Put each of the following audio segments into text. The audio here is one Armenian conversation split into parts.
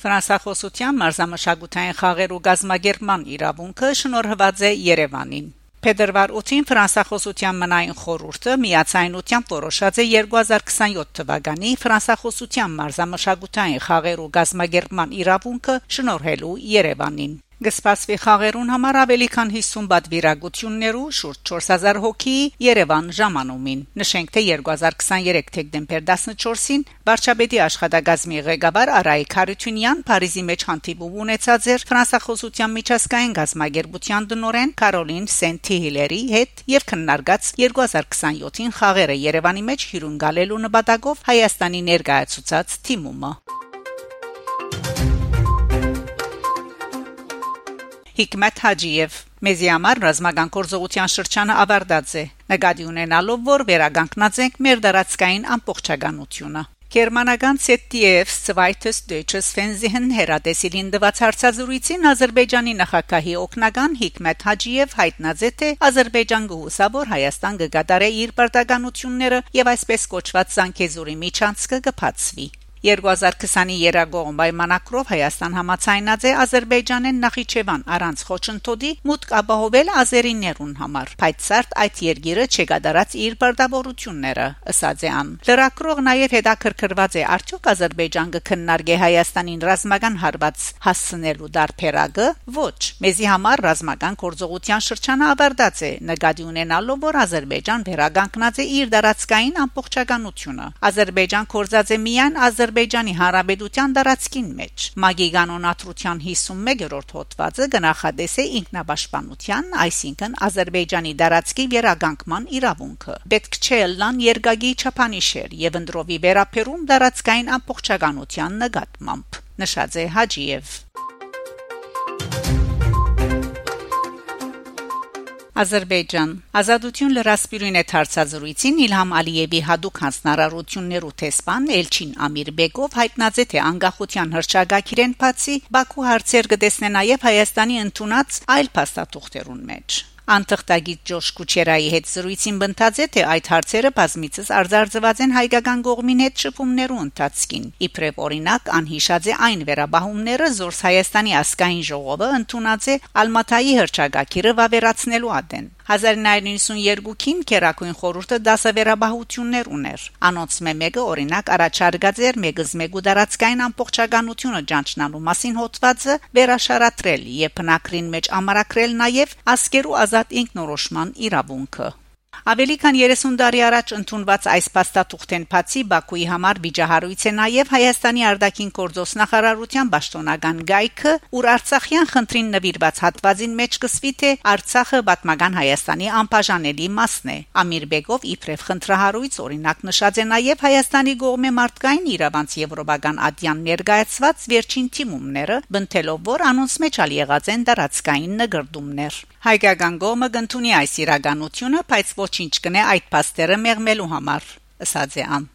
Ֆրանսախոսության մարզամշակութային խաղեր ու գազագերման իրավունքը շնորհված է Երևանին Փետրվար 8-ին Ֆրանսախոսության մնային խորհուրդը միացայնությամբ որոշած է 2027 թվականի Ֆրանսախոսության մարզամշակութային խաղեր ու գազագերման իրավունքը շնորհելու Երևանին Գսպասվի խաղերուն համար ավելի քան 50 բադ վիրագություններու շուրջ 4000 հոգի Երևան ժամանումին նշենք թե 2023 դեկտեմբեր 14-ին Վարչապետի աշխատակազմի ղեկավար Արայիկ Խարությունյան Փարիզի մեջ հանդիպում ունեցած էր ֆրանսախոսության միջազգային գազագերբության դնորեն Կարոլին Սենթիհիլերի հետ եւ քննարկած 2027-ին խաղերը Երևանի մեջ հյուրընկալելու նպատակով Հայաստանի ներկայացուցած թիմումը Հիկմետ Հաջիև Մեզի համար ռազմական կորզողության շրջանը ավարտած է նկատի ունենալով որ վերագանքնած ենք մեր դարածքային ամբողջականությունը Գերմանական ZDF Zweites Deutsches Fernsehen հերատեսիլին դված հարցազրույցին Ադրբեջանի նախագահի օկնական Հիկմետ Հաջիև հայտնած է թե Ադրբեջան գուսավոր Հայաստան կգադարե իր պարտականությունները եւ այսպես կոչված Զանգեզուրի միջանցքը կփածվի 2020-ի երագողմ պայմանակրով Հայաստան համացայնած է Ադրբեջանեն Նախիջևան առանց խոչընդոտի մուտք ապահովել ազերիներուն համար բայց այդ երկիրը չգադարած իր բարդավորությունները ըսած է ան լրակրող նաև հետաքրքրված է արդյոք Ադրբեջան կքննարկե Հայաստանին ռազմական հարված հասցնելու դարբերակը ոչ մեզի համար ռազմական կորձողության շրջանը ավարտած է նկատի ունենալով որ Ադրբեջան վերագանքնած է իր դարածքային ամբողջականությունը Ադրբեջան կորձած է միայն Ադրբեջան Ադրբեջանի Հանրապետության դարածքին մեջ։ Մագի կանոնատրության 51-րդ հոդվածը գնահատես է ինքնապաշտպանության, այսինքն Ադրբեջանի դարածքի վերագանքման իրավունքը։ Պետք չէ լան երկագի չափանիշեր եւ ընդրովի վերապերում դարածքային ամբողջականության նկատմամբ նշած է Հաջիև Ադրբեջան Ազատություն լրասպիրույն է հարցազրույցին Իլհամ Ալիևի հadoop հանձնարարություններու տեսփան Էլչին Ամիրբեկով հայտնած է թե անկախության հրճագակիրեն բացի Բաքու հարցեր կտեսնե նաև Հայաստանի ընդունած այլ փաստաթուղթերուն մեջ Անտղտագիտ Ջոշ Կուչերայի հետ զրույցին բնդած է թե այդ հարցերը բազմիցս արձարծված են հայկական կողմին հետ շփումներու ընթացքին։ Իբրև օրինակ անհիշած է այն վերաբահումները, զորս Հայաստանի ասկային ժողովը ընդունած է Ալմատայի հրճագակիրը վավերացնելու ադեն։ 1992-ին Կերակույն խորհուրդը դասավերաբահություններ ուներ։ Անոնց մեկը օրինակ առաջարկած էր մեգզմեգու դարածքային ամբողջականությունը ճանչնալու մասին հոդվածը վերաշարատրել եւ բնակրին մեջ ամարակրել նաեւ ասկերու ազատ ինքնորոշման իրավունքը։ Ավելի քան 30 տարի առաջ ընդունված այս փաստաթուղթեն բացի Բաքուի համար վիճահարույց է նաև Հայաստանի արտաքին գործոս նախարարության պաշտոնական գայքը, ուր Արցախյան խնդրին նվիրված հատվածին մեջ կսվի թե Արցախը պատմական Հայաստանի անբաժանելի մասն է։ Ամիր Բեգով իբրև խնդրահարույց օրինակ նշած է նաև Հայաստանի գողմե մարդկային իրավանց եվրոպական ադյան ներկայացված վերջին թիմումները, բնթելով որ անոնց մեջ ալ եղած են դարածքային նգրդումներ։ Հայկական գոմը կընդունի այս իրականությունը, բայց ոչինչ կնե այդ փաստերը մեղմելու համար, ըսած է ան։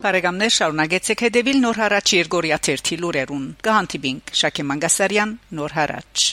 Բարեկամներ շարունակեցեք հետևել Նոր հարաճ Երգորիա 1 թերթի լուրերուն։ Կհանդիպինք Շակե Մանգասարյան Նոր հարաճ